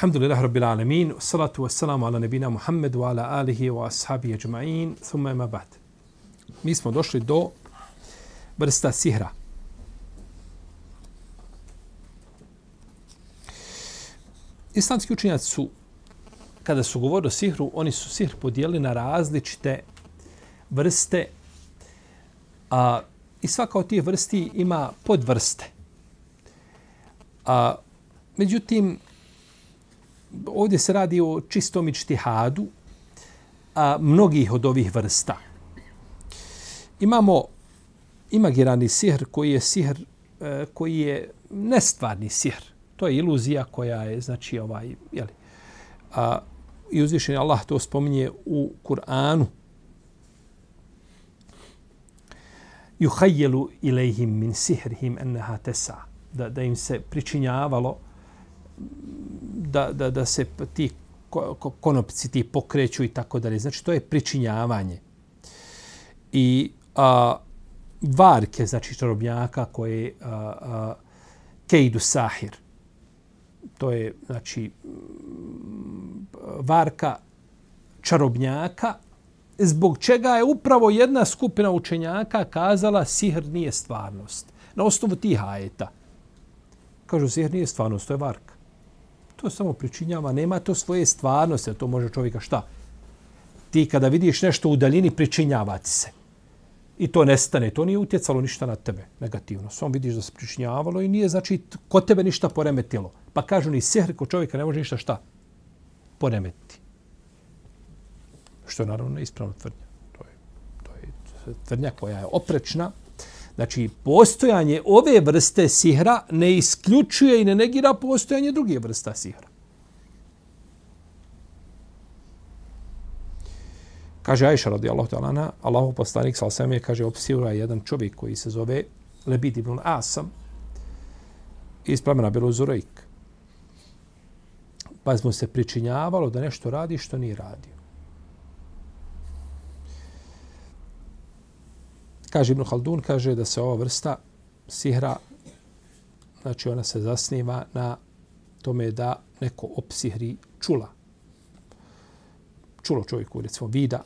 Alhamdulillah rabbil alamin, salatu wassalamu ala nebina Muhammedu, ala alihi wa ashabi ajma'in, thumma ima ba'd. Mi smo došli do vrsta sihra. Islamski učinjaci su, kada su govorili o sihru, oni su sihr podijeli na različite vrste a, i svaka od tih vrsti ima podvrste. A, međutim, ovdje se radi o čistom ičtihadu a, mnogih od ovih vrsta. Imamo imagirani sihr koji je sihr e, koji je nestvarni sihr. To je iluzija koja je, znači, ovaj, jeli, a, i uzvišen Allah to spominje u Kur'anu. Juhajjelu ilayhim min sihrihim enneha tesa. Da, da im se pričinjavalo da, da, da se ti konopci ti pokreću i tako dalje. Znači, to je pričinjavanje. I a, varke, znači čarobnjaka koje a, a, kejdu sahir. To je, znači, varka čarobnjaka zbog čega je upravo jedna skupina učenjaka kazala sihr nije stvarnost. Na osnovu tih ajeta. Kažu, sihr nije stvarnost, to je varka. To samo pričinjava, nema to svoje stvarnosti, to može čovjeka šta? Ti kada vidiš nešto u daljini, pričinjava ti se. I to nestane, to nije utjecalo ništa na tebe negativno. Samo vidiš da se pričinjavalo i nije znači kod tebe ništa poremetilo. Pa kažu ni sehr kod čovjeka ne može ništa šta poremetiti. Što je naravno neispravno tvrdnja. To je, to je tvrdnja koja je oprečna Znači, postojanje ove vrste sihra ne isključuje i ne negira postojanje druge vrsta sihra. Kaže Aisha radijallahu ta'ala Allahu poslanik sa osam je, kaže, opsira jedan čovjek koji se zove Lebid ibn Asam iz plemena Beluzurejk. Pa mu se pričinjavalo da nešto radi što nije radio. Kaže Ibn Haldun, kaže da se ova vrsta sihra, znači ona se zasniva na tome da neko opsihri čula. Čulo čovjeku, recimo, vida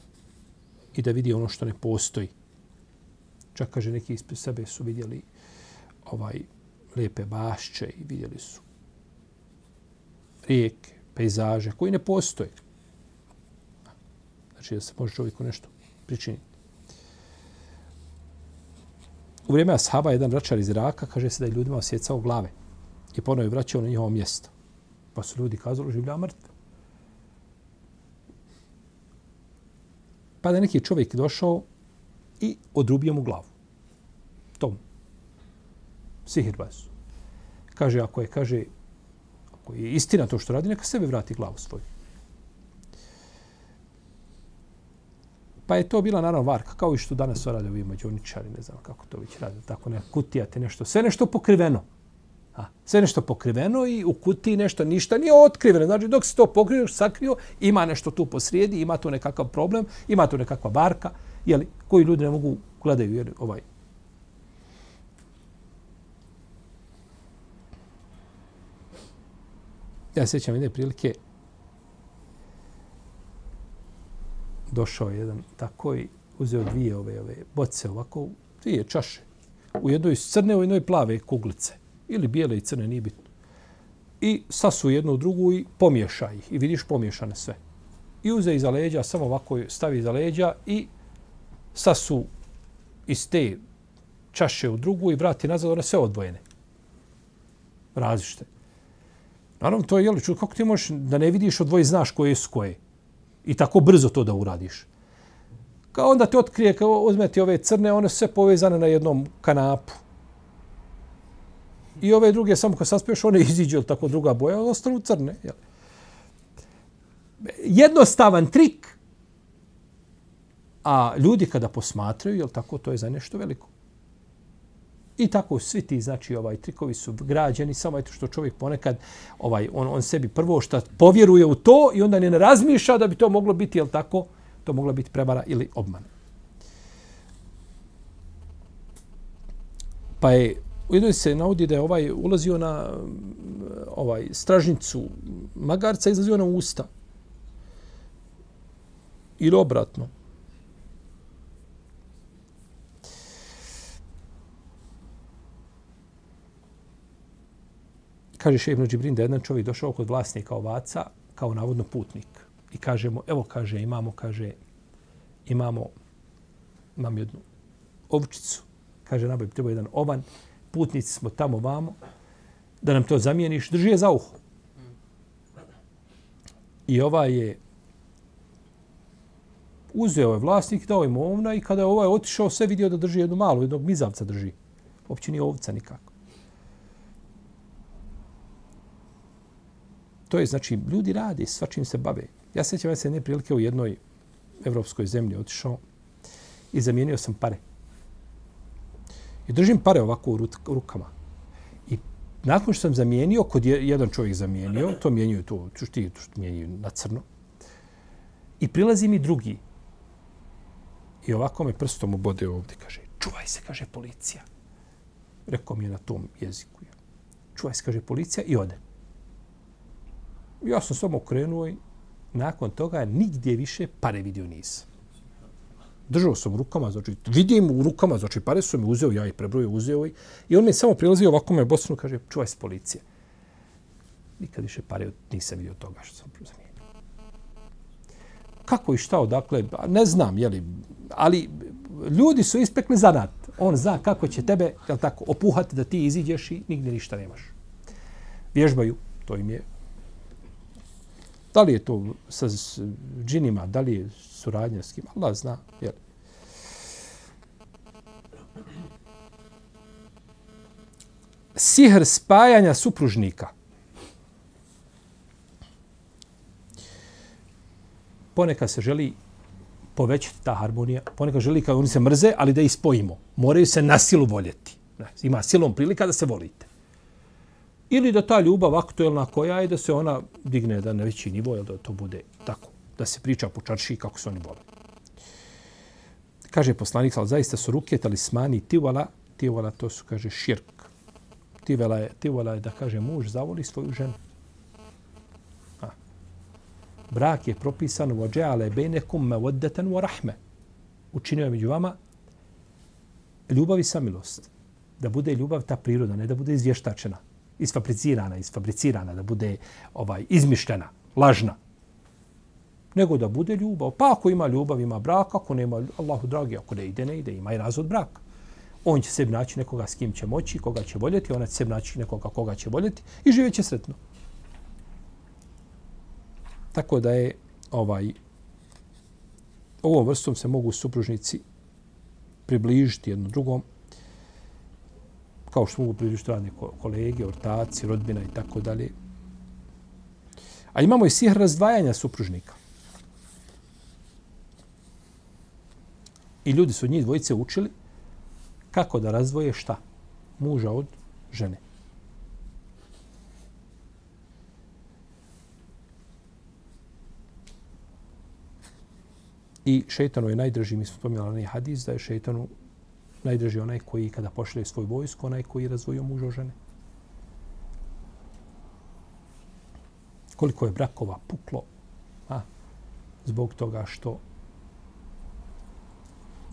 i da vidi ono što ne postoji. Čak kaže neki ispred sebe su vidjeli ovaj lepe bašće i vidjeli su rijeke, pejzaže koji ne postoje. Znači da se može čovjeku nešto pričiniti. U vrijeme ashaba jedan vraćar iz Iraka kaže se da je ljudima osjecao glave i ponovo je vraćao na njihovo mjesto. Pa su ljudi kazali življa mrtve. Pa da neki čovjek došao i odrubio mu glavu. Tom. Sihirbaz. Kaže, ako je, kaže, ako je istina to što radi, neka sebe vrati glavu svoju. Pa je to bila naravno varka, kao i što danas rade ovi mađoničari, ne znam kako to već rade, tako ne, kutijate nešto, sve nešto pokriveno. A, sve nešto pokriveno i u kutiji nešto, ništa nije otkriveno. Znači, dok se to pokrio, sakrio, ima nešto tu posrijedi, ima tu nekakav problem, ima tu nekakva varka, jeli, koji ljudi ne mogu gledaju, jeli, ovaj, Ja sećam jedne prilike, došao jedan tako i uzeo dvije ove, ove boce ovako, dvije čaše. U jednoj crne, u jednoj plave kuglice. Ili bijele i crne, nije bitno. I sasu jednu u drugu i pomiješa ih. I vidiš pomiješane sve. I uze iza leđa, samo ovako stavi iza leđa i sasu iz te čaše u drugu i vrati nazad, one sve odvojene. Različite. Naravno, to je, jel, ču, kako ti možeš da ne vidiš odvoji, znaš koje su koje i tako brzo to da uradiš. Kao onda te otkrije, kao uzmeti ove crne, one su sve povezane na jednom kanapu. I ove druge, samo kad saspiješ, one iziđu, ili tako druga boja, ostanu crne. Jel? jednostavan trik, a ljudi kada posmatraju, jel tako, to je za nešto veliko. I tako svi ti, znači, ovaj trikovi su građeni, samo eto što čovjek ponekad, ovaj, on, on sebi prvo što povjeruje u to i onda ne razmišlja da bi to moglo biti, jel tako, to mogla biti prevara ili obman. Pa je, u jednoj se navodi da je ovaj ulazio na ovaj stražnicu magarca, izlazio na usta. Ili obratno. Kaže še Ibn Džibrin da jedan čovjek došao kod vlasnika ovaca kao navodno putnik. I kaže mu, evo kaže, imamo, kaže, imamo, imam jednu ovčicu. Kaže, naboj, treba jedan ovan. Putnici smo tamo vamo. Da nam to zamijeniš, drži je za uho. I ova je uzeo je vlasnik, dao im ovna i kada je ovaj otišao, sve vidio da drži jednu malu, jednog mizavca drži. Uopće nije ovca nikako. To je, znači, ljudi radi, svačim se bave. Ja sećam ja se jedne prilike u jednoj evropskoj zemlji otišao i zamijenio sam pare. I držim pare ovako u rukama. I nakon što sam zamijenio, kod je, jedan čovjek zamijenio, to mijenjuju to, ti, mijenjuju na crno. I prilazi mi drugi. I ovako me prstom obode ovdje, kaže, čuvaj se, kaže policija. Rekao mi je na tom jeziku. Čuvaj se, kaže policija i ode ja sam samo krenuo i nakon toga nigdje više pare vidio nisam. Držao sam u rukama, znači vidim u rukama, znači pare su mi uzeo, ja ih prebrojio, uzeo i, i on mi samo prilazio ovako me bosnu, kaže, čuvaj se policije. Nikad više pare nisam vidio toga što sam zamijenio. Kako i šta odakle, ne znam, jeli, ali ljudi su ispekli zanat. On zna kako će tebe, jel tako, opuhati da ti iziđeš i nigdje ništa nemaš. Vježbaju, to im je Da li je to sa džinima, da li je suradnja s kim, Allah zna. Jel? Sihr spajanja supružnika. Ponekad se želi povećati ta harmonija, ponekad želi kao oni se mrze, ali da ih spojimo. Moraju se na silu voljeti. Ima silom prilika da se volite. Ili da ta ljubav aktuelna koja je da se ona digne da na veći nivo, da to bude tako, da se priča po čarši kako se oni vole. Kaže poslanik, ali zaista su ruke talismani tivala, tivala to su, kaže, širk. Tivala je, tivala je da, kaže, muž zavoli svoju ženu. A. Brak je propisan u ođeale bejnekum me voddeten u rahme. Učinio je među vama ljubav i samilost. Da bude ljubav ta priroda, ne da bude izvještačena isfabricirana, isfabricirana, da bude ovaj izmišljena, lažna. Nego da bude ljubav. Pa ako ima ljubav, ima brak, ako nema, Allahu dragi, ako ne ide, ne ide, ima i razvod braka. On će sebi naći nekoga s kim će moći, koga će voljeti, ona će sebi naći nekoga koga će voljeti i živjet će sretno. Tako da je ovaj ovom vrstom se mogu supružnici približiti jednom drugom, kao što mogu približiti radne kolege, ortaci, rodbina i tako dalje. A imamo i sihr razdvajanja supružnika. I ljudi su njih dvojice učili kako da razdvoje šta? Muža od žene. I šeitanu je najdrži, mi smo spomenuli hadis, da je šeitanu Najdraži onaj koji kada pošle svoj vojsko, onaj koji razvojio muža žene. Koliko je brakova puklo a, zbog toga što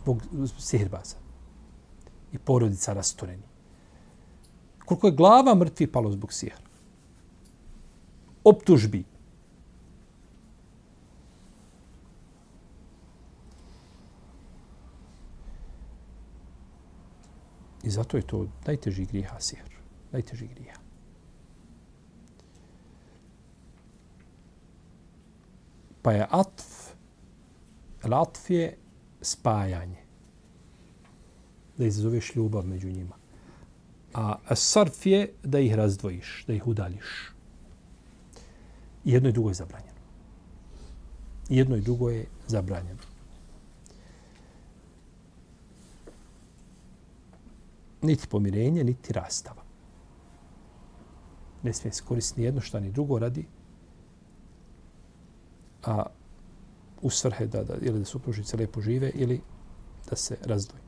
zbog sihirbaza i porodica rastoreni. Koliko je glava mrtvi palo zbog sihra. Optužbi, I zato je to najteži grijeha sihr. Najteži grijeha. Pa je atf, atf je spajanje. Da izazoveš ljubav među njima. A sarf je da ih razdvojiš, da ih udaljiš. I jedno i drugo je zabranjeno. Jedno i drugo je zabranjeno. Niti pomirenje, niti rastava. Ne smije se koristiti ni jedno šta ni drugo radi, a u svrhe da, da, ili da supružnice lepo žive ili da se razdvoji.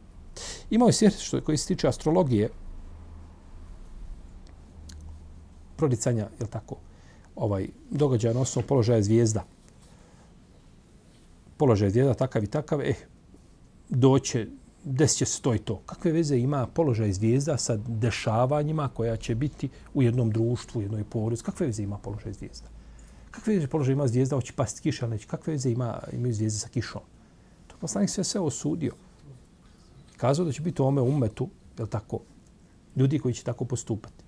Imao je svijet što koji se tiče astrologije, proricanja, je tako, ovaj događaj na osnovu položaja zvijezda. Položaj zvijezda takav i takav, eh, doće, desit će se to i to. Kakve veze ima položaj zvijezda sa dešavanjima koja će biti u jednom društvu, u jednoj porodici? Kakve veze ima položaj zvijezda? Kakve veze položaj ima zvijezda, hoće pasti kiša, neće? Kakve veze ima, imaju zvijezde sa kišom? To poslanik se sve osudio. Kazao da će biti u ome umetu, je tako, ljudi koji će tako postupati.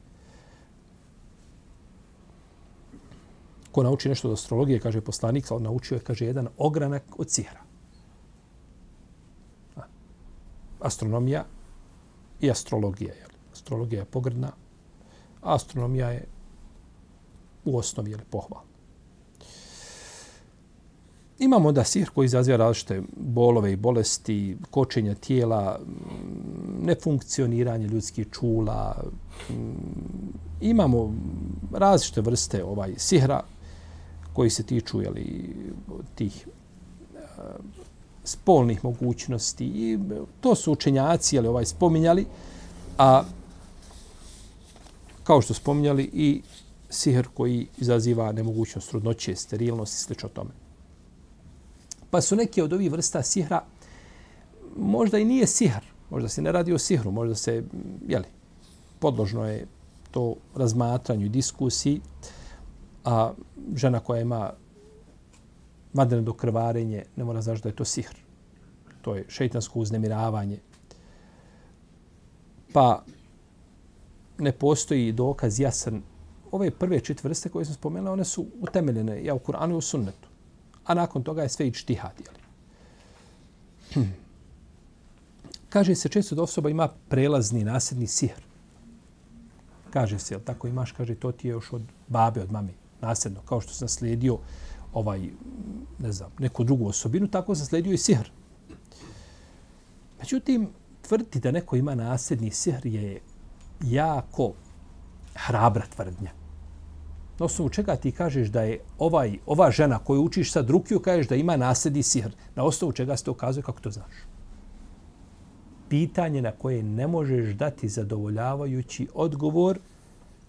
ko nauči nešto od astrologije, kaže poslanik, on naučio je, kaže, jedan ogranak od sihra. Astronomija i astrologija. Je. Astrologija je pogrdna, a astronomija je u osnovi je pohvalna. Imamo da sihr koji izaziva različite bolove i bolesti, kočenja tijela, nefunkcioniranje ljudskih čula. Mm, imamo različite vrste ovaj sihra koji se tiču jeli, tih spolnih mogućnosti. I e, to su učenjaci ali ovaj, spominjali, a kao što spominjali i sihr koji izaziva nemogućnost trudnoće, sterilnost i sl. tome. Pa su neke od ovih vrsta sihra, možda i nije sihr, možda se ne radi o sihru, možda se, jeli, podložno je to razmatranju i diskusiji, a žena koja ima vadene do krvarenje, ne mora znaš da je to sihr. To je šeitansko uznemiravanje. Pa ne postoji dokaz jasan. Ove prve četiri vrste koje sam spomenula, one su utemeljene ja, u Kur'anu i u sunnetu. A nakon toga je sve i čtihad. Hm. Kaže se često da osoba ima prelazni nasljedni sihr. Kaže se, jel tako imaš, kaže, to ti je još od babe, od mami nasljedno, kao što sam slijedio ovaj, ne znam, neku drugu osobinu, tako se sledio i sihr. Međutim, tvrditi da neko ima nasljedni sihr je jako hrabra tvrdnja. Na osnovu čega ti kažeš da je ovaj, ova žena koju učiš sad rukiju, kažeš da ima nasljedni sihr. Na osnovu čega se to ukazuje, kako to znaš? Pitanje na koje ne možeš dati zadovoljavajući odgovor,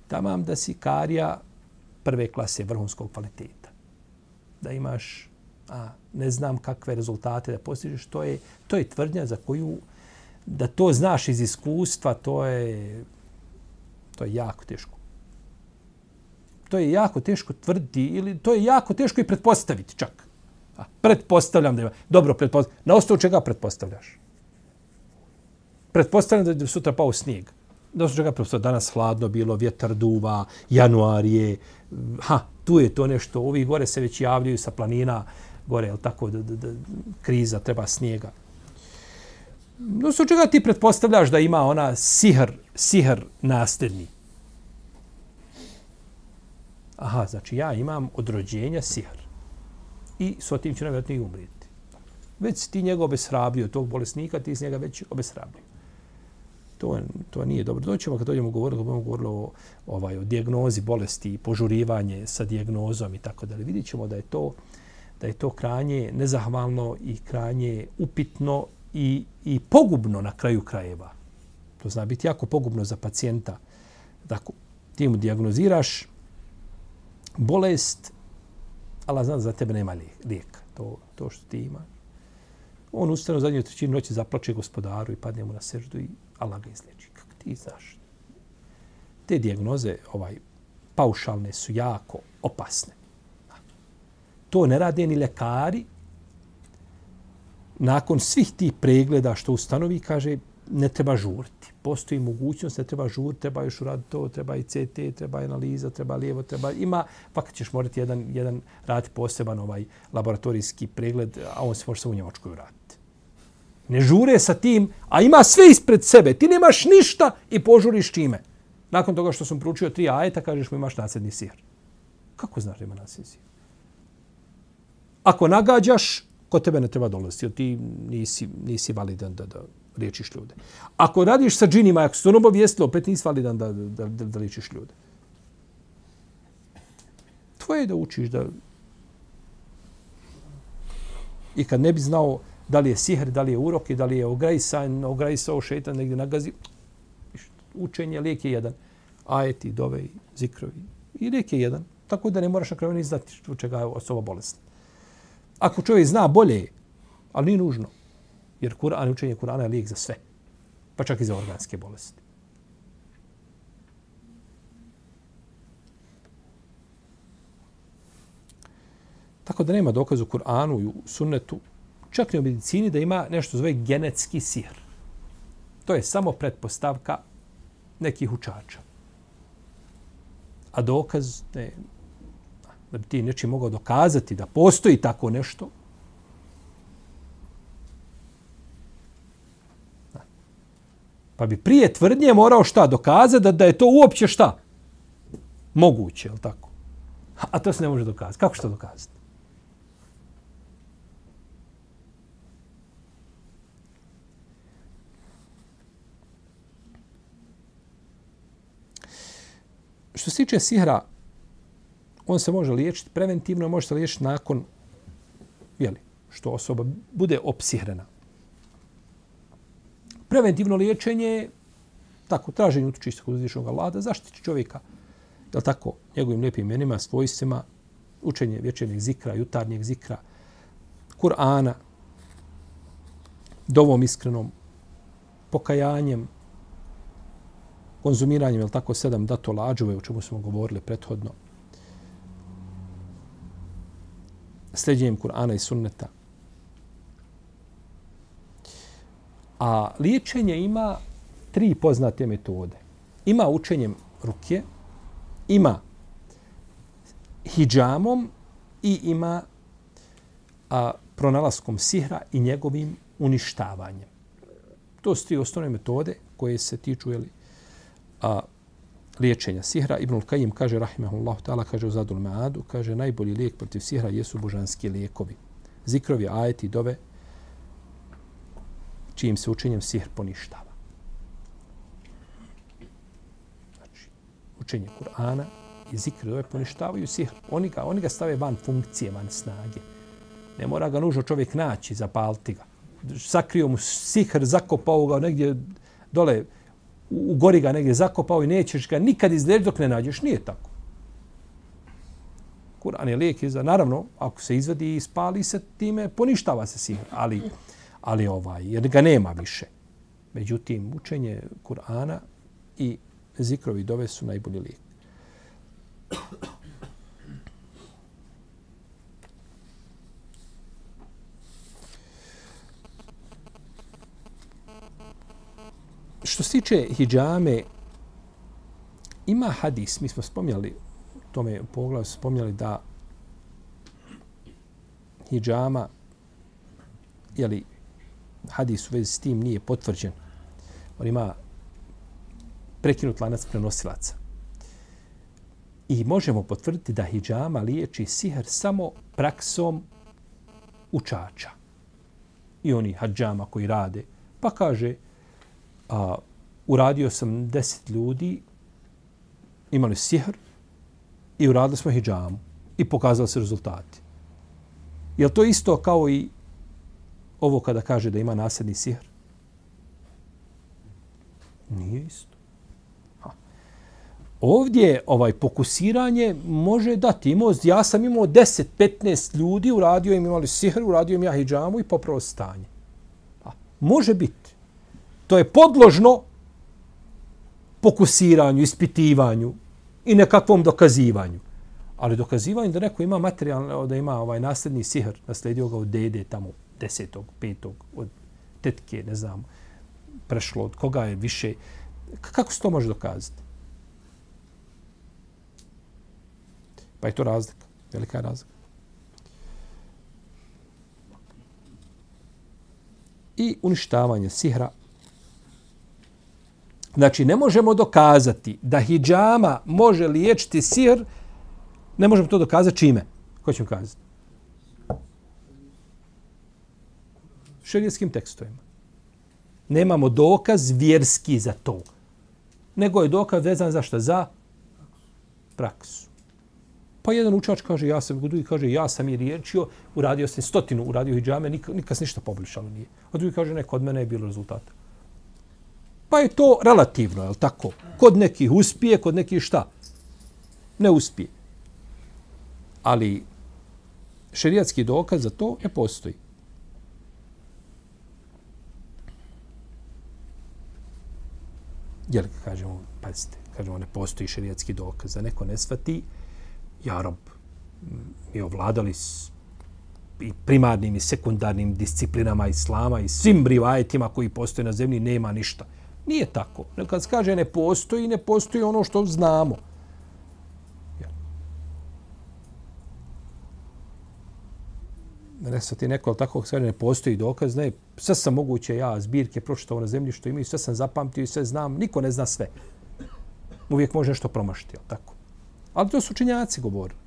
tamam da si karija prve klase vrhunskog kvaliteta. Da imaš a, ne znam kakve rezultate da postižeš, to je, to je tvrdnja za koju da to znaš iz iskustva, to je, to je jako teško. To je jako teško tvrditi ili to je jako teško i pretpostaviti čak. A, pretpostavljam da ima. Dobro, pretpostavljam. Na osnovu čega pretpostavljaš? Pretpostavljam da je sutra pao snijeg Na osnovu čega pretpostavljaš? danas hladno bilo, vjetar duva, januar je, ha, tu je to nešto, ovi gore se već javljaju sa planina, gore, jel tako, da, da, da, kriza, treba snijega. No, su čega ti pretpostavljaš da ima ona sihr, sihr nasljedni? Aha, znači ja imam od rođenja sihr. I s otim ću nevjerojatno i umriti. Već ti njega obeshrabrio, tog bolesnika, ti s njega već obeshrabrio. To, to nije dobro. Doćemo kad dođemo govorili, budemo govorili o, ovaj, o dijagnozi bolesti, požurivanje sa dijagnozom i tako dalje. Vidjet ćemo da je to da je to kranje nezahvalno i kranje upitno i, i pogubno na kraju krajeva. To zna biti jako pogubno za pacijenta. Dakle, ti mu diagnoziraš bolest, ali zna za tebe nema lijeka. To, to što ti ima. On ustane u zadnjoj trećini noći, zaplače gospodaru i padne mu na seždu i Allah ga izliječi. Kako ti znaš? Te dijagnoze ovaj, paušalne su jako opasne. To ne rade ni lekari. Nakon svih tih pregleda što ustanovi, kaže, ne treba žuriti. Postoji mogućnost, ne treba žuriti, treba još uraditi to, treba i CT, treba i analiza, treba lijevo, treba... Ima, fakat ćeš morati jedan, jedan raditi poseban ovaj laboratorijski pregled, a on se može samo u Njemačkoj uraditi ne žure sa tim, a ima sve ispred sebe. Ti nemaš ništa i požuriš čime. Nakon toga što sam proučio tri ajeta, kažeš mu imaš nasljedni sihr. Kako znaš da ima nasljedni sihr? Ako nagađaš, kod tebe ne treba dolaziti, jer ti nisi, nisi validan da, da liječiš ljude. Ako radiš sa džinima, ako su ono obavijestili, opet nisi validan da, da, da, da liječiš ljude. Tvoje je da učiš da... I kad ne bi znao da li je sihr, da li je urok i da li je ograjsan, ograjsao šetan, negdje nagazi, učenje, lijek je jedan. Ajeti, dove, zikrovi. I lijek je jedan. Tako da ne moraš na kraju ni znati što čega je osoba bolesna. Ako čovjek zna bolje, ali nije nužno. Jer Kur'an, učenje Kur'ana je lijek za sve. Pa čak i za organske bolesti. Tako da nema dokazu Kur'anu i sunnetu, čak i u medicini, da ima nešto zove genetski sihr. To je samo pretpostavka nekih učača. A dokaz, ne, da bi ti nečim mogao dokazati da postoji tako nešto, Pa bi prije tvrdnje morao šta dokazati da, da je to uopće šta? Moguće, je tako? A to se ne može dokazati. Kako što dokazati? Što se tiče sihra, on se može liječiti preventivno, može se liječiti nakon jeli, što osoba bude opsihrena. Preventivno liječenje tako, traženje utočišta kod uzvišnog Allaha da zaštiti čovjeka, je tako, njegovim lijepim imenima, svojstvima, učenje vječernih zikra, jutarnjeg zikra, Kur'ana, dovom iskrenom, pokajanjem, konzumiranjem, je tako, sedam datolađove, o čemu smo govorili prethodno, sljeđenjem Kur'ana i sunneta. A liječenje ima tri poznate metode. Ima učenjem ruke, ima hijamom i ima a, pronalaskom sihra i njegovim uništavanjem. To su tri osnovne metode koje se tiču jeli, a, liječenja sihra. Ibnul Kajim kaže, rahimahullahu ta'ala, kaže u Zadul Maadu, kaže, najbolji lijek protiv sihra jesu božanski lijekovi. Zikrovi, ajeti, dove, čijim se učenjem sihr poništava. Znači, učenje Kur'ana i zikri dove poništavaju sihr. Oni ga, oni ga stave van funkcije, van snage. Ne mora ga nužno čovjek naći, zapaliti ga. Sakrio mu sihr, zakopao ga negdje dole, u gori ga negdje zakopao i nećeš ga nikad izleći dok ne nađeš. Nije tako. Kur'an je lijek za, naravno, ako se izvadi i spali se time, poništava se sihr. Ali, ali ovaj, jer ga nema više. Međutim, učenje Kur'ana i zikrovi dove su najbolji lijek. Što se tiče hijjame, ima hadis, mi smo spomnjali, tome pogledu spomnjali da hijjama, jeli, hadis u vezi s tim nije potvrđen. On ima prekinut lanac prenosilaca. I možemo potvrditi da hijjama liječi sihr samo praksom učača. I oni hađama koji rade. Pa kaže, a, uradio sam deset ljudi, imali sihr i uradili smo hijjamu. I pokazali se rezultati. Je to isto kao i ovo kada kaže da ima nasljedni sihr? Nije isto. Ha. Ovdje ovaj pokusiranje može dati. Imao, ja sam imao 10-15 ljudi, uradio im imali sihr, uradio im ja hijjamu i popravo stanje. Ha. Može biti. To je podložno pokusiranju, ispitivanju i nekakvom dokazivanju. Ali dokazivanje da neko ima materijalno, da ima ovaj nasljedni sihr, nasledio ga od dede tamo desetog, petog, od tetke, ne znam, prešlo, od koga je više. Kako se to može dokazati? Pa je to razlika. Velika je razlika. I uništavanje sihra. Znači, ne možemo dokazati da hijjama može liječiti sihr, ne možemo to dokazati čime? Ko ćemo kazati? šerijskim tekstovima. Nemamo dokaz vjerski za to. Nego je dokaz vezan za šta? Za praksu. Pa jedan učač kaže, ja sam, drugi kaže, ja sam je riječio, uradio sam stotinu, uradio hijjame, nikad, nikad se ništa poboljšalo nije. A drugi kaže, ne, kod mene je bilo rezultata. Pa je to relativno, je tako? Kod nekih uspije, kod nekih šta? Ne uspije. Ali šerijatski dokaz za to ne postoji. Jel, kažemo, pazite, kažemo, ne postoji šerijatski dokaz. Da neko ne svati, jarob, mi ovladali s i primarnim i sekundarnim disciplinama islama i svim rivajetima koji postoje na zemlji, nema ništa. Nije tako. Kad se kaže ne postoji, ne postoji ono što znamo. ne sad ti neko tako sve ne postoji dokaz ne sve sam moguće ja zbirke pročitao na zemlji što imaju sve sam zapamtio i sve znam niko ne zna sve uvijek može nešto promašiti tako ali to su činjaci govorili.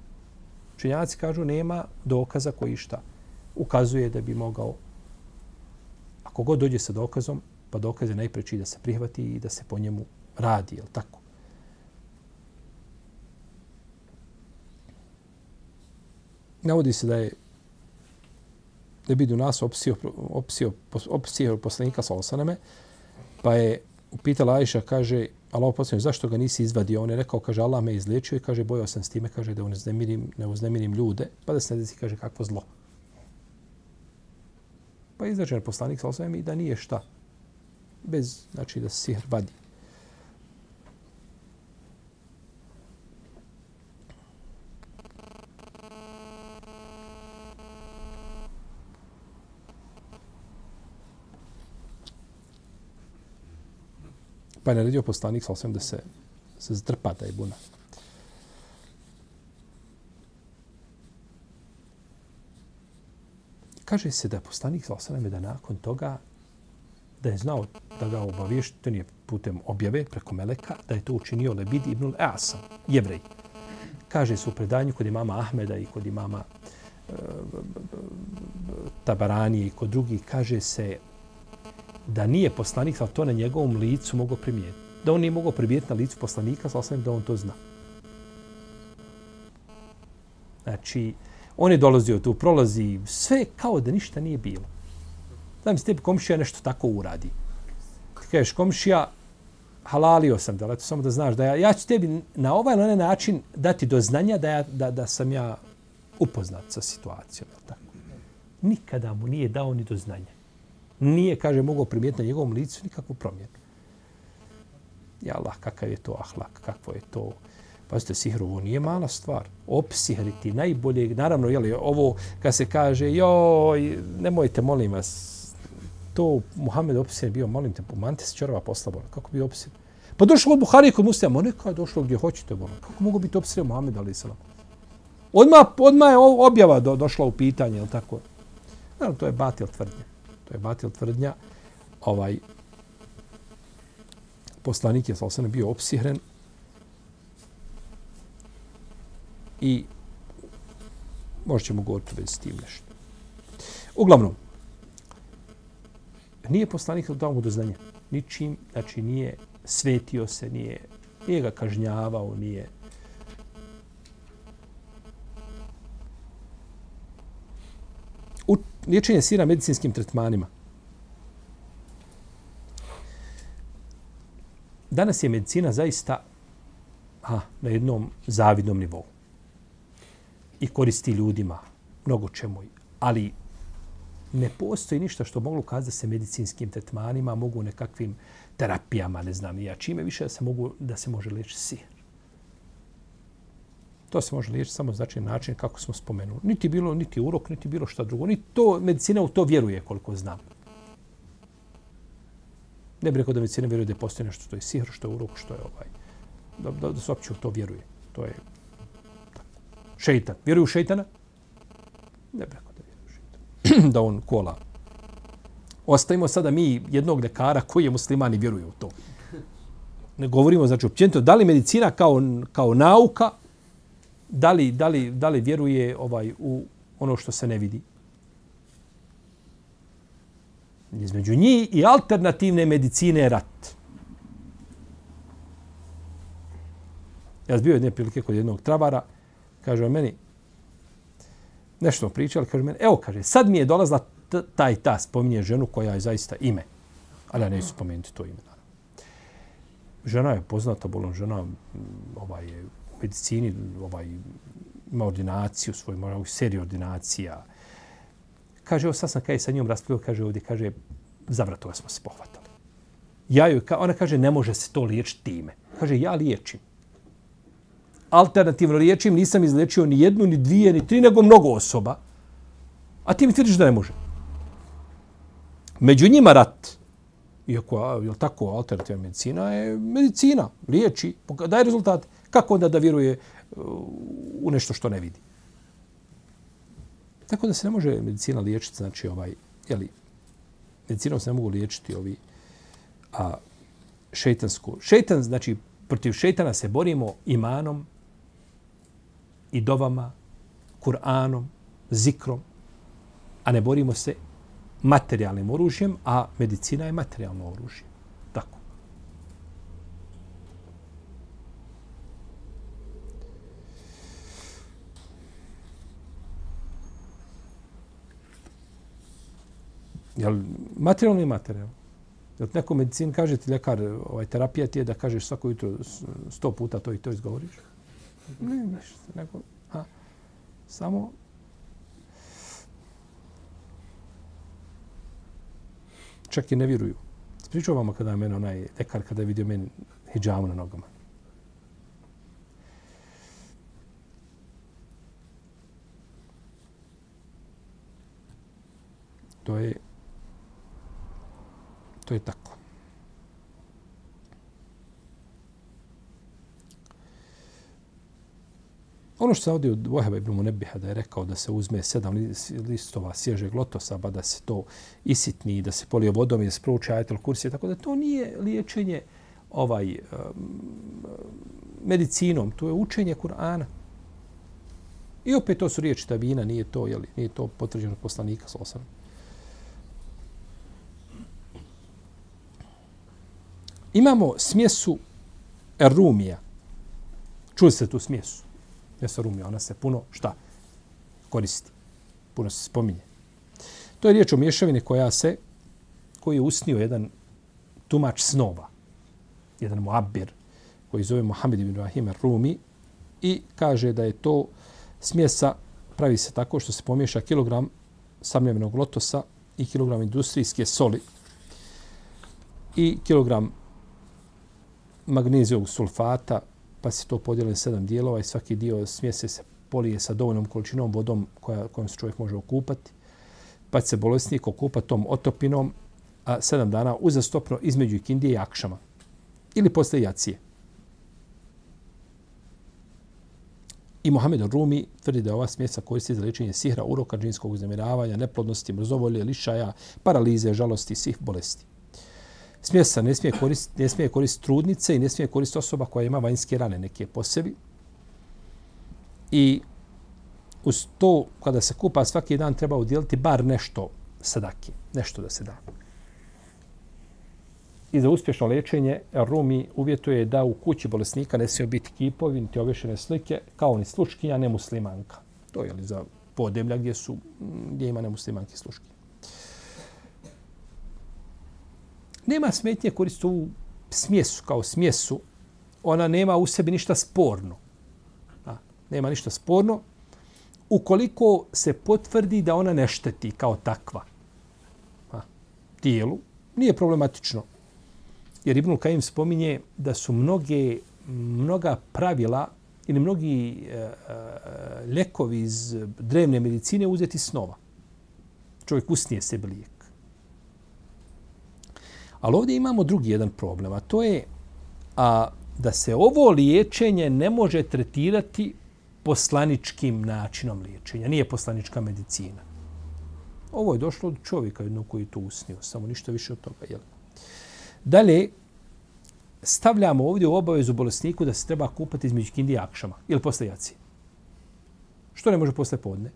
Činjaci kažu nema dokaza koji šta ukazuje da bi mogao ako god dođe sa dokazom pa dokaz je najpreći da se prihvati i da se po njemu radi je tako Navodi se da je da bi do nas opsio, opsio, opsio poslanika sa osaname, pa je upitala Ajša, kaže, Allah poslanik, zašto ga nisi izvadio? On je rekao, kaže, Allah me izlečio i kaže, bojao sam s time, kaže, da uznemirim, ne uznemirim ljude, pa da se ne desi, kaže, kakvo zlo. Pa je izražen poslanik sa osaname i da nije šta. Bez, znači, da se sihr vadi. Pa je naredio poslanik sa osvijem da se, se zdrpa taj buna. Kaže se da je poslanik sa osvijem da nakon toga da je znao da ga obavješten je putem objave preko Meleka, da je to učinio Lebid ibn Asam, jevrej. Kaže se u predanju kod imama Ahmeda i kod imama e, Tabarani i kod drugih, kaže se da nije poslanik, sa to na njegovom licu mogo primijeti. Da on nije mogao primijeti na licu poslanika, sa da on to zna. Znači, on je dolazio tu, prolazi sve kao da ništa nije bilo. Znam se tebi komšija nešto tako uradi. Kažeš, komšija, halalio sam, da leto, samo da znaš da ja, ja ću tebi na ovaj ili onaj način dati do znanja da, ja, da, da sam ja upoznat sa situacijom. Tako. Nikada mu nije dao ni do znanja nije, kaže, mogao primijetiti na njegovom licu nikakvu promjenu. Ja Allah, kakav je to ahlak, kakvo je to... Pazite, sihr, ovo nije mala stvar. Opsihriti najbolje, naravno, jeli, ovo kad se kaže, joj, nemojte, molim vas, to Muhammed opsihr bio, molim te, pomante se čorava poslabona. Kako bi opsihr? Pa došlo od Buhari kod muslima, neka je došlo gdje hoćete, bolam. Kako mogu biti opsihr Muhammed, ali salam? Odmah, odmah je objava do, došla u pitanje, je tako? Naravno, to je batil tvrdnja. to je batil tvrdnja, ovaj poslanik je salsan bio opsihren i možda ćemo govoriti bez tim nešto. Uglavnom, nije poslanik dao mu do znanja. Ničim, znači nije svetio se, nije, nije ga kažnjavao, nije U, liječenje sira medicinskim tretmanima. Danas je medicina zaista ha, na jednom zavidnom nivou. I koristi ljudima mnogo čemu. Ali ne postoji ništa što moglo ukazati da se medicinskim tretmanima, mogu nekakvim terapijama, ne znam, ja čime više da se, mogu, da se može liječiti sir. To se može liječiti samo znači način kako smo spomenuli. Niti bilo, niti urok, niti bilo šta drugo. Ni to, medicina u to vjeruje koliko znam. Ne bih rekao da medicina vjeruje da je postoje nešto što je sihr, što je urok, što je ovaj. Da, da, da se uopće u to vjeruje. To je tako. šeitan. Vjeruje u šeitana? Ne bih rekao da vjeruje u šeitana. da on kola. Ostavimo sada mi jednog lekara koji je musliman i vjeruje u to. Ne govorimo, znači, općenito, da li medicina kao, kao nauka da li, da li, da li vjeruje ovaj u ono što se ne vidi. Između njih i alternativne medicine je rat. Ja sam bio jedne prilike kod jednog travara, kaže on meni, nešto pričali, kaže meni, evo, kaže, sad mi je dolazla taj ta, spominje ženu koja je zaista ime. Ali ja neću spomenuti to ime. Žena je poznata, bolom žena, ovaj, u medicini, ovaj, ima ordinaciju, svoju u seriju ordinacija. Kaže, evo sad sam kaj sa njom raspravio, kaže ovdje, kaže, zavrat toga smo se pohvatali. Ja joj, ona kaže, ne može se to liječiti time. Kaže, ja liječim. Alternativno liječim, nisam izlečio ni jednu, ni dvije, ni tri, nego mnogo osoba. A ti mi tvrdiš da ne može. Među njima rat. Iako, je tako, alternativna medicina je medicina, liječi, daje rezultate. Kako onda da vjeruje uh, u nešto što ne vidi. Tako da se ne može medicina liječiti, znači ovaj, jeli, medicinom se ne mogu liječiti ovi a, šeitansko. Šeitan, znači, protiv šeitana se borimo imanom i dovama, Kur'anom, zikrom, a ne borimo se materijalnim oružjem, a medicina je materijalno oružje. Tako. Jel materijalno je materijalno? Jel neko medicin kaže ti ljekar, ovaj, terapija ti je da kažeš svako jutro sto puta to i to izgovoriš? Ne, ništa. nego, ha, samo čak i ne vjeruju. Pričao vam kada je meni onaj dekar, kada je vidio meni hijjavu na nogama. To je To je tako. Ono što se ovdje od Vaheba ibn Munebiha da je rekao da se uzme sedam listova sježeg lotosa, pa da se to isitni, da se polije vodom i da se prouče ajetel kursije, tako da to nije liječenje ovaj um, medicinom, to je učenje Kur'ana. I opet to su riječi tabina, nije to, jeli, nije to potvrđeno poslanika s osam. imamo smjesu rumija. Čuli ste tu smjesu? Smjesa rumija, ona se puno, šta? Koristi. Puno se spominje. To je riječ o mješavini koja se, koji je usnio jedan tumač snova. Jedan muabir koji zove Mohamed ibn Rahim Rumi i kaže da je to smjesa pravi se tako što se pomiješa kilogram samljevenog lotosa i kilogram industrijske soli i kilogram magnezijog sulfata, pa se to podijeli sedam dijelova i svaki dio smjese se polije sa dovoljnom količinom vodom koja, kojom se čovjek može okupati. Pa se bolesnik okupa tom otopinom a sedam dana uzastopno između ikindije i akšama. Ili posle jacije. I Mohamed Rumi tvrdi da ova smjesa koristi za liječenje sihra, uroka, džinskog uznemiravanja, neplodnosti, mrzovolje, lišaja, paralize, žalosti i svih bolesti smjesa ne smije koristiti, ne smije koristiti trudnice i ne smije koristiti osoba koja ima vanjske rane neke po sebi. I uz to, kada se kupa svaki dan, treba udjeliti bar nešto sadake, nešto da se da. I za uspješno lečenje Rumi uvjetuje da u kući bolesnika ne smije biti kipovi, niti obješene slike, kao ni sluškinja, ne muslimanka. To je li za podemlja gdje, su, gdje ima nemuslimanki sluškinje. Nema smetnje koristiti ovu smjesu kao smjesu. Ona nema u sebi ništa sporno. A, nema ništa sporno. Ukoliko se potvrdi da ona ne šteti kao takva a, tijelu, nije problematično. Jer Ibn Kajim spominje da su mnoge, mnoga pravila ili mnogi e, e, ljekovi iz drevne medicine uzeti snova. Čovjek usnije sebi lijek. Ali ovdje imamo drugi jedan problem, a to je a, da se ovo liječenje ne može tretirati poslaničkim načinom liječenja. Nije poslanička medicina. Ovo je došlo od čovjeka jednog koji to usnio, samo ništa više od toga. Jel? Dalje, stavljamo ovdje u obavezu bolesniku da se treba kupati između kindi i akšama ili posle jacije. Što ne može posle podne?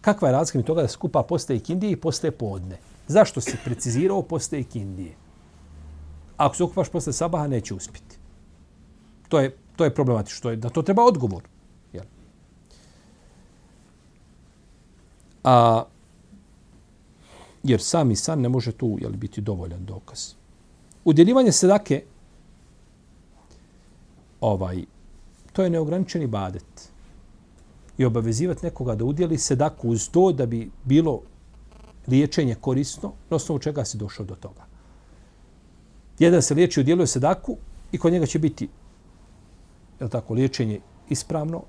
Kakva je razlika mi toga da se kupa posle ikindije i posle podne? Zašto si precizirao posle ikindije? Ako se okupaš posle sabaha, neće uspjeti. To je, to je problematično. To je, da to treba odgovor. Jel? A, jer sami san ne može tu jel, biti dovoljan dokaz. Udjeljivanje sedake, ovaj, to je neograničeni badet. I obavezivati nekoga da udjeli sedaku uz to da bi bilo liječenje korisno, na osnovu čega si došao do toga. Jedan se liječi, udjeluje sedaku i kod njega će biti je tako, liječenje ispravno,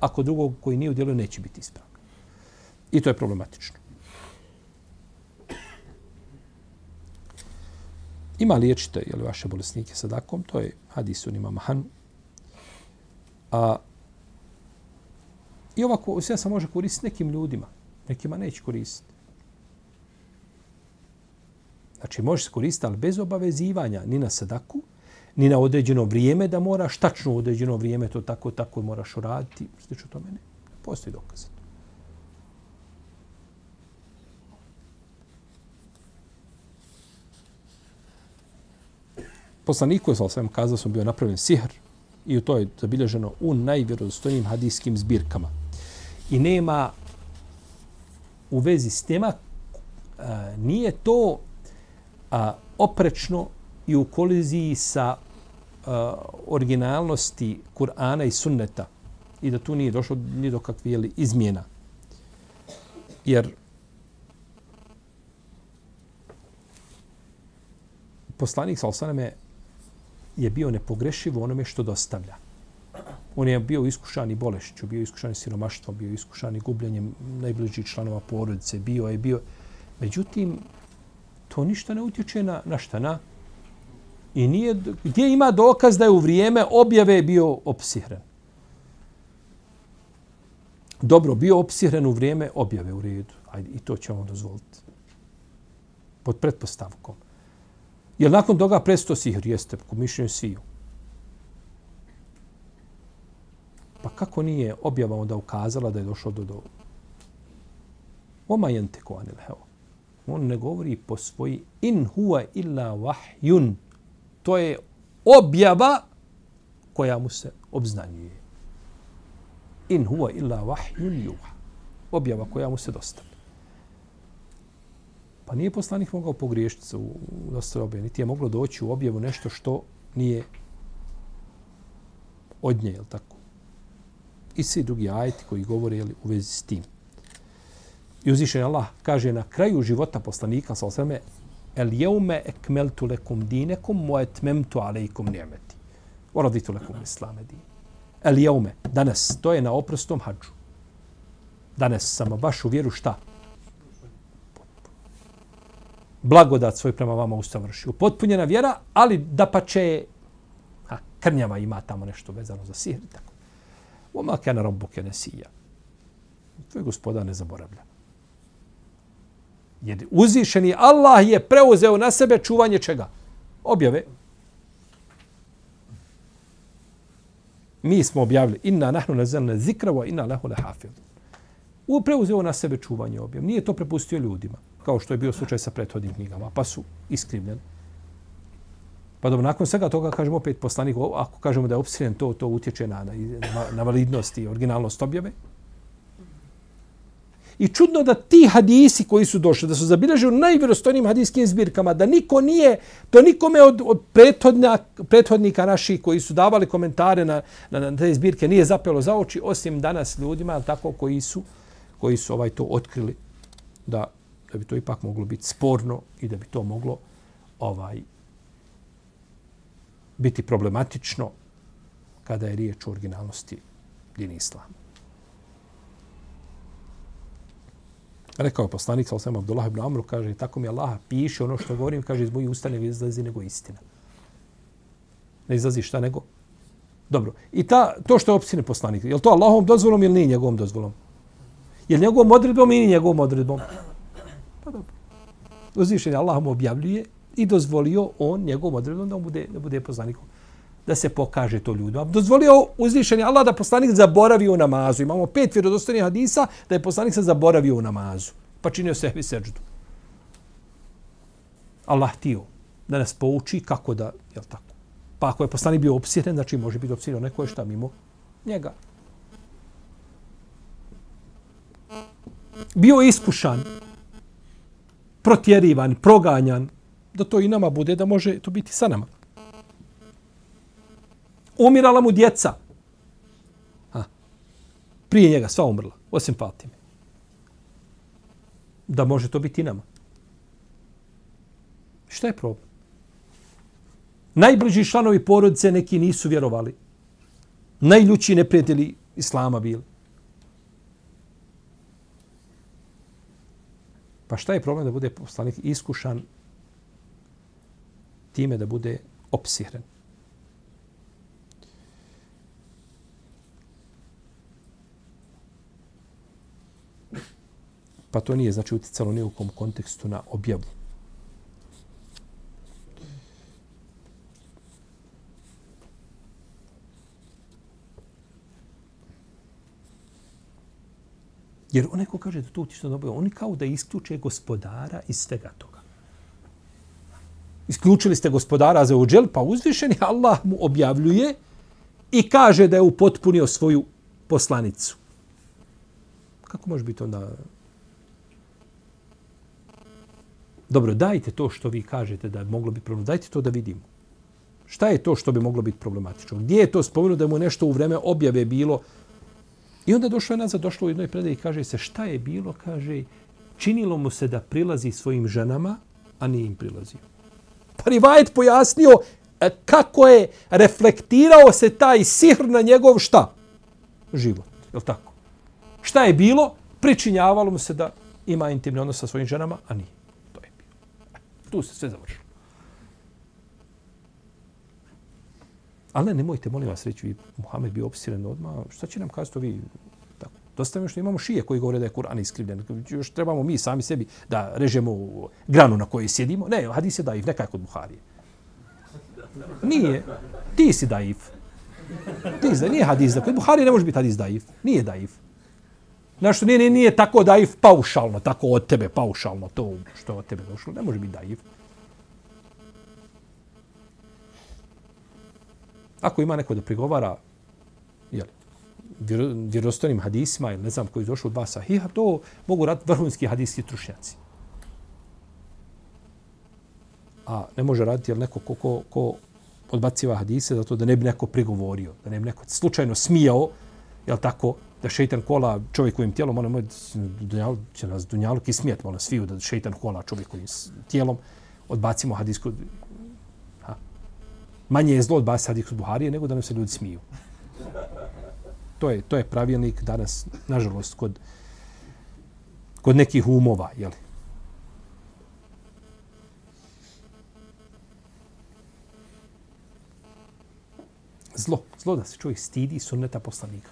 a kod drugog koji nije udjeluje neće biti ispravno. I to je problematično. Ima liječite jel, vaše bolesnike sadakom, to je hadis unima mahan. A, I ovako sve se može koristiti nekim ljudima, nekima neće koristiti. Znači, možeš koristiti, ali bez obavezivanja ni na sadaku, ni na određeno vrijeme da moraš, tačno određeno vrijeme to tako, tako moraš uraditi. Što ću tome ne? Postoji dokaz. Poslaniku je sam kazao sam bio napravljen sihr i u to je zabilježeno u najvjerozostojnim hadijskim zbirkama. I nema u vezi s tema a, nije to a, oprečno i u koliziji sa a, originalnosti Kur'ana i Sunneta i da tu nije došlo ni do kakve jeli, izmjena. Jer poslanik sa osaname je bio nepogrešiv u onome što dostavlja. On je bio iskušan i bolešću, bio iskušan i siromaštvom, bio iskušan i gubljenjem najbližih članova porodice, bio je bio. Međutim, to ništa ne utječe na, na šta, na? I nije, gdje ima dokaz da je u vrijeme objave bio opsihren? Dobro, bio opsihren u vrijeme objave u redu. Ajde, i to ćemo dozvoliti. Pod pretpostavkom. Jer nakon toga presto sihr jeste po mišljenju sviju. Pa kako nije objava onda ukazala da je došlo do do Oma jente ko anil heo. On ne govori po svoji in huwa illa wahyun. To je objava koja mu se obznanjuje. In huwa illa wahyun juha. Objava koja mu se dostavlja. Pa nije poslanik mogao pogriješiti se u dostavu. Niti je moglo doći u objavu nešto što nije od nje, je tako? I svi drugi ajti koji govore jeli, u vezi s tim. I uzviše Allah kaže na kraju života poslanika sa osreme El jeume ekmeltu lekum dinekum mo etmemtu alejkum njemeti. Oraditu lekum islame din. El jeume, danas, to je na oprostom hađu. Danas sam baš u vjeru šta? blagodat svoj prema vama usavršio. Potpunjena vjera, ali da pa će ha, krnjava ima tamo nešto vezano za sihr. Tako. Oma kana rabbuke nesija. Tvoj gospoda ne zaboravlja. Jer uzvišeni Allah je preuzeo na sebe čuvanje čega? Objave. Mi smo objavili inna nahnu nazalna zikra wa inna lahu lahafidun. U preuzeo na sebe čuvanje objave. Nije to prepustio ljudima kao što je bio slučaj sa prethodnim knjigama, pa su iskrivljeni. Pa dobro, nakon svega toga kažemo opet poslanik, ako kažemo da je opsirjen, to, to utječe na, na, na validnost i originalnost objave. I čudno da ti hadisi koji su došli, da su zabilježeni u najvjerostojnijim hadijskim zbirkama, da niko nije, to nikome od, od prethodna, prethodnika naših koji su davali komentare na, na, na te zbirke nije zapelo za oči, osim danas ljudima, tako koji su, koji su ovaj to otkrili da da bi to ipak moglo biti sporno i da bi to moglo ovaj biti problematično kada je riječ o originalnosti dini islama. Rekao je poslanik, sa sam Abdullah ibn Amru, kaže, tako mi Allah piše ono što govorim, kaže, iz mojih usta ne izlazi nego istina. Ne izlazi šta nego? Dobro. I ta, to što je opsine poslanik, je li to Allahom dozvolom ili nije njegovom dozvolom? Je li njegovom odredbom ili njegovom odredbom? Pa dobro. Uzvišen Allah mu objavljuje i dozvolio on njegovom odredbom da bude, da bude poslanikom da se pokaže to ljudima. Dozvolio uzvišeni Allah da poslanik zaboravi u namazu. Imamo pet vjerodostojnih hadisa da je poslanik se zaboravio u namazu. Pa činio sebi seđdu. Allah htio da nas pouči kako da, je tako? Pa ako je poslanik bio opsiren, znači može biti opsiren neko je šta mimo njega. Bio iskušan, protjerivan, proganjan, da to i nama bude, da može to biti sa nama. Umirala mu djeca. Ha. Prije njega sva umrla, osim Fatime. Da može to biti i nama. Šta je problem? Najbliži članovi porodice neki nisu vjerovali. Najljući neprijatelji Islama bili. Pa šta je problem da bude poslanik iskušan time da bude opsihren? Pa to nije znači uticalo ni u kom kontekstu na objavu. Jer onaj ko kaže da to utiče na objavu, oni kao da isključe gospodara iz svega toga. Isključili ste gospodara za uđel, pa uzvišeni Allah mu objavljuje i kaže da je upotpunio svoju poslanicu. Kako može biti onda... Dobro, dajte to što vi kažete da je moglo biti problem. Dajte to da vidimo. Šta je to što bi moglo biti problematično? Gdje je to spomenuo da mu nešto u vreme objave bilo I onda došlo je nazad, došlo u jednoj predaji i kaže se šta je bilo, kaže, činilo mu se da prilazi svojim ženama, a nije im prilazio. Pa Rivajet pojasnio e, kako je reflektirao se taj sihr na njegov šta? Život, je tako? Šta je bilo? Pričinjavalo mu se da ima intimni odnos sa svojim ženama, a nije. Tu se sve završilo. Ali nemojte, molim vas, reći, Muhammed bio opsiren odmah, šta će nam kazati vi? Tako. Dosta mi što imamo šije koji govore da je Kur'an iskrivljen. Još trebamo mi sami sebi da režemo granu na kojoj sjedimo. Ne, hadis je daif, nekaj kod Buharije. Nije. Ti si daif. Ti si, nije hadis da. Kod Buharije ne može biti hadis daif. Nije daif. Znaš, nije, nije, nije tako daif paušalno, tako od tebe paušalno, to što od tebe došlo. Ne može biti daif. Ako ima neko da prigovara jel, vjerostanim hadisima ili ne znam koji je došao od dva sahiha, to mogu raditi vrhunski hadijski trušnjaci. A ne može raditi jel, neko ko, ko, ko odbaciva hadise zato da ne bi neko prigovorio, da ne bi neko slučajno smijao, jel tako, da šeitan kola čovjekovim tijelom, ono moj, će nas dunjaluk ismijeti, ono sviju da šeitan kola čovjekovim tijelom, odbacimo hadijsku, manje je zlo od basa hadis Buharije nego da nam se ljudi smiju. To je, to je pravilnik danas, nažalost, kod, kod nekih umova, jeli. Zlo, zlo da se čovjek stidi sunneta poslanika.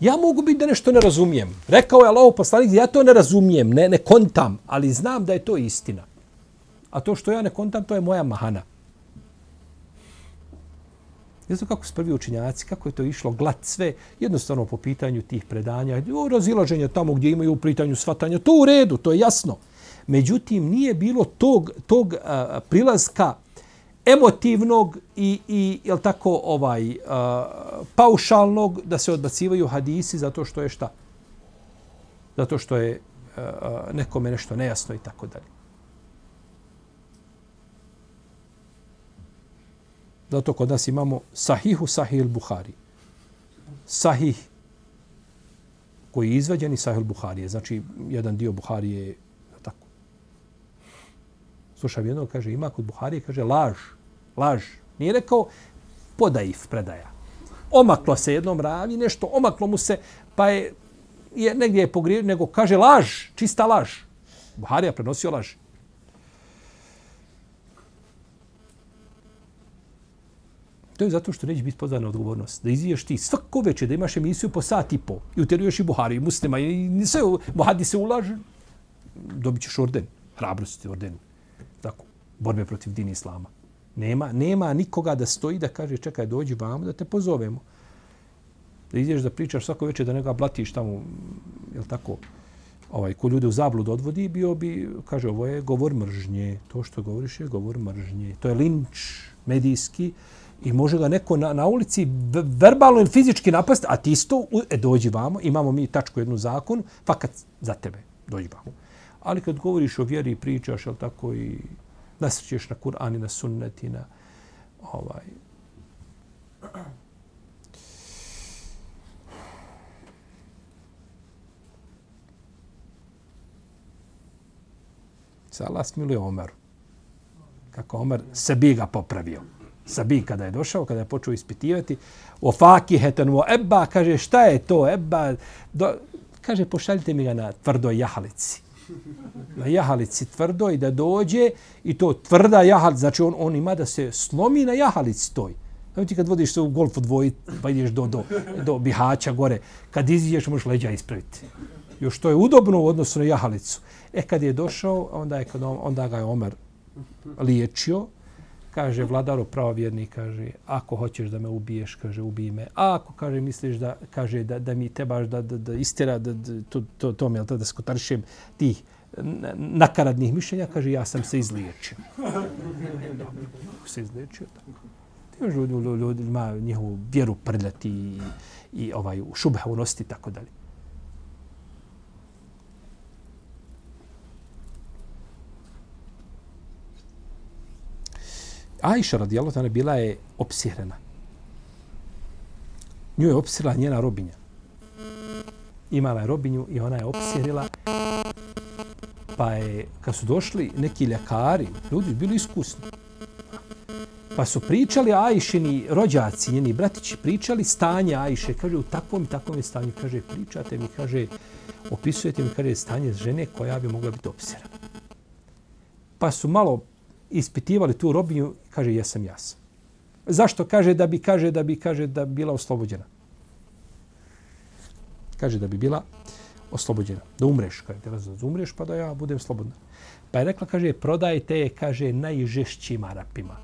Ja mogu biti da nešto ne razumijem. Rekao je Allah poslanik, ja to ne razumijem, ne, ne kontam, ali znam da je to istina. A to što ja ne kontam, to je moja mahana. Ne znam kako su prvi učinjaci, kako je to išlo glat sve, jednostavno po pitanju tih predanja, o razilaženje tamo gdje imaju u pitanju svatanja, to u redu, to je jasno. Međutim, nije bilo tog, tog a, prilaska emotivnog i, i jel tako, ovaj, a, paušalnog da se odbacivaju hadisi zato što je šta? Zato što je a, nekome nešto nejasno i tako dalje. Zato kod nas imamo sahihu sahih Buhari. Sahih koji je izvađen iz sahih Buharije. Znači, jedan dio Buharije je. Slušam jednog, kaže, ima kod Buharije, kaže, laž, laž. Nije rekao podaif predaja. Omaklo se jednom ravi, nešto omaklo mu se, pa je, je negdje je pogriješio, nego kaže laž, čista laž. Buharija prenosio laž. To je zato što neće biti pozvana odgovornost. Da izviješ ti svako večer, da imaš emisiju po sat i po i uteruješ i Buhari i muslima i sve Buhadi se ulaže, dobit ćeš orden. Hrabrosti orden. Borbe protiv dini Islama. Nema, nema nikoga da stoji da kaže čekaj dođi vamo da te pozovemo. Da ideš da pričaš svako večer da neka blatiš tamo, jel tako, ovaj, ko ljude u zabludu odvodi, bio bi, kaže, ovo je govor mržnje. To što govoriš je govor mržnje. To je linč medijski i može ga neko na, na ulici verbalno ili fizički napast, a ti isto, e, dođi vamo, imamo mi tačku jednu zakon, fakat za tebe, dođi vamo. Ali kad govoriš o vjeri i pričaš, jel tako, i nasrećeš na Kur'an i na sunnet i na ovaj, se Allah smiluje Omeru. Kako Omer sebi ga popravio. Sabi kada je došao, kada je počeo ispitivati, o fakiheten, o ebba, kaže šta je to ebba? Do, kaže pošaljite mi ga na tvrdoj jahalici. Na jahalici tvrdo i da dođe i to tvrda jahalica, znači on, on ima da se slomi na jahalici toj. Znači ti kad vodiš se u golfu dvoji, pa ideš do, do, do Bihaća gore, kad iziđeš možeš leđa ispraviti. Još to je udobno u odnosu na jahalicu. E kad je došao, onda, je, onda ga je Omer liječio. Kaže, vladaru pravovjerni, kaže, ako hoćeš da me ubiješ, kaže, ubij me. A ako, kaže, misliš da, kaže, da, da mi tebaš da, da, da istera, da, da, to, to, to mi da, da skotarišem tih nakaradnih mišljenja, kaže, ja sam se izliječio. se izliječio, tako. Ti ljudi, ljudi, ljudi ima njihovu vjeru prljati i, i ovaj, šubha unositi, tako dalje. Ajša radijallahu ta'ala bila je opsihrena. Nju je opsirila njena robinja. Imala je robinju i ona je opsirila. Pa je, kad su došli neki ljekari, ljudi bili iskusni. Pa su pričali Ajšini rođaci, njeni bratići, pričali stanje Ajše. Kaže, u takvom i takvom je stanju. Kaže, pričate mi, kaže, opisujete mi, kaže, stanje žene koja bi mogla biti opsirana. Pa su malo ispitivali tu robinju, kaže jesam ja sam. Zašto kaže da bi kaže da bi kaže da bi bila oslobođena? Kaže da bi bila oslobođena. Da umreš, kaže da da umreš pa da ja budem slobodna. Pa je rekla, kaže, prodajte je, kaže, najžešćim Arapima,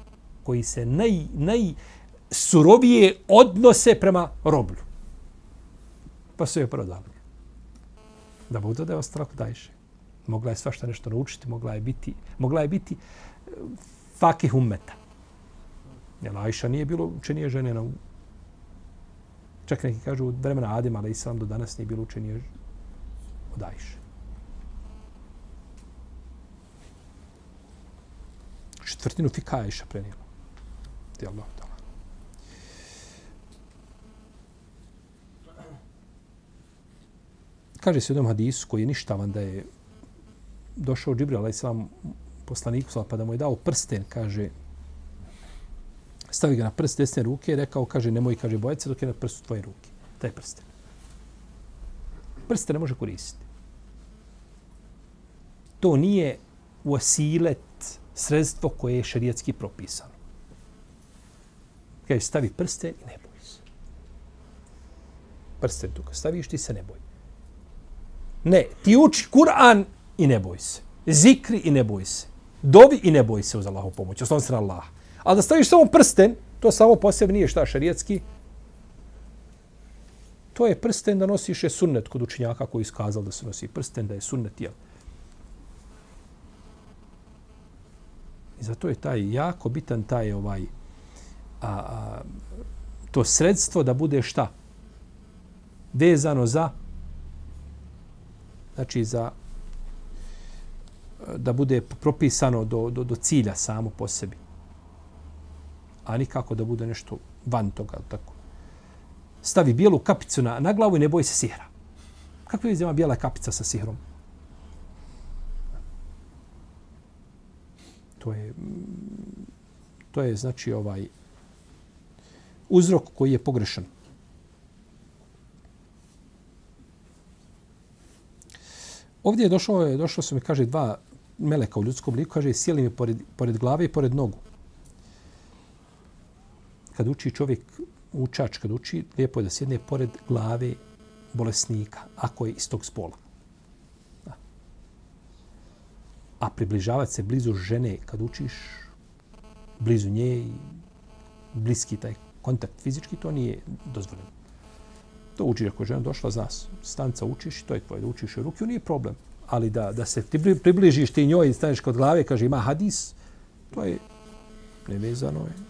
koji se naj, najsurovije odnose prema roblju. Pa su je prodali. Da bude da je ostalo kod Mogla je svašta nešto naučiti, mogla je biti, mogla je biti fakih ummeta. Jer Ajša nije bilo učenije žene na Čak neki kažu od vremena Adema, ali Islam do danas nije bilo učenije od Ajše. Četvrtinu fika Ajša prenijela. Ti Allah ta'ala. Kaže se u jednom hadisu koji je ništavan da je došao Džibril, ali Islam poslaniku, pa da mu je dao prsten, kaže, stavi ga na prst desne ruke i rekao, kaže, nemoj, kaže, bojati se dok je na prstu tvoje ruke. Taj prsten. Prste ne može koristiti. To nije osilet sredstvo koje je šarijetski propisano. Kaže, stavi prste i ne boj se. Prsten tu, staviš ti se ne boj. Ne, ti uči Kur'an i ne boj se. Zikri i ne boj se dovi i ne boj se uz Allahu pomoć. oslon se na Allah. A da staviš samo prsten, to samo posebno nije šta šarijetski. To je prsten da nosiš je sunnet kod učinjaka koji iskazal da se nosi prsten, da je sunnet jel. I zato je taj jako bitan taj ovaj a, a, to sredstvo da bude šta? Vezano za znači za da bude propisano do, do, do cilja samo po sebi. A nikako da bude nešto van toga. Tako. Stavi bijelu kapicu na, na glavu i ne boji se sihra. Kako je bijela kapica sa sihrom? To je, to je znači ovaj uzrok koji je pogrešan. Ovdje je došlo, je došlo su mi, kaže, dva meleka u ljudskom liku, kaže, sjeli mi pored, pored glave i pored nogu. Kad uči čovjek, učač, kad uči, lijepo je da sjedne pored glave bolesnika, ako je iz tog spola. Da. A približavati se blizu žene kad učiš, blizu nje i bliski taj kontakt fizički, to nije dozvoljeno. To uči ako žena došla, zna, stanca učiš, to je tvoje, da učiš u ruke, nije problem. Ali da, da se ti približiš ti njoj i staneš kod glave, kaže ima hadis, to je nevezano. Je.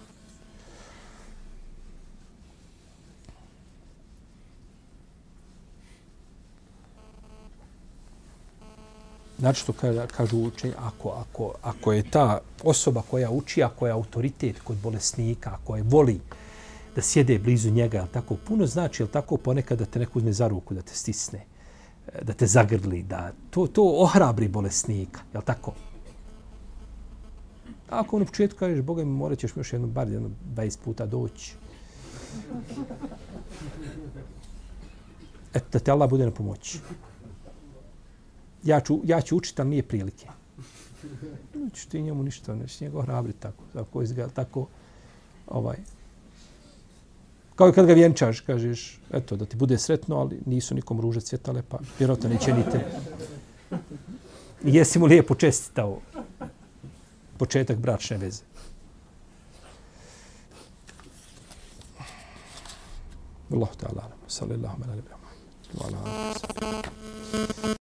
Znači što kaže, kažu učenje, ako, ako, ako je ta osoba koja uči, ako je autoritet kod bolesnika, ako je voli da sjede blizu njega, tako puno znači, jel tako ponekad da te neko uzme za ruku, da te stisne, da te zagrli, da to, to ohrabri bolesnika, jel tako? A ako u početku kažeš, Boga mi morat ćeš još jedno, bar jedno 20 puta doći. Eto, da te Allah bude na pomoći ja ću, ja ću učiti, ali nije prilike. Nećeš ti njemu ništa, nećeš njega ohrabriti tako. Tako, izgleda, tako ovaj. Kao i kad ga vjenčaš, kažeš, eto, da ti bude sretno, ali nisu nikom ruže cvjetale, pa vjerojatno neće ni te. Jesi mu lijepo čestitao početak bračne veze. Allah ta'ala, sallallahu alaihi wa sallam.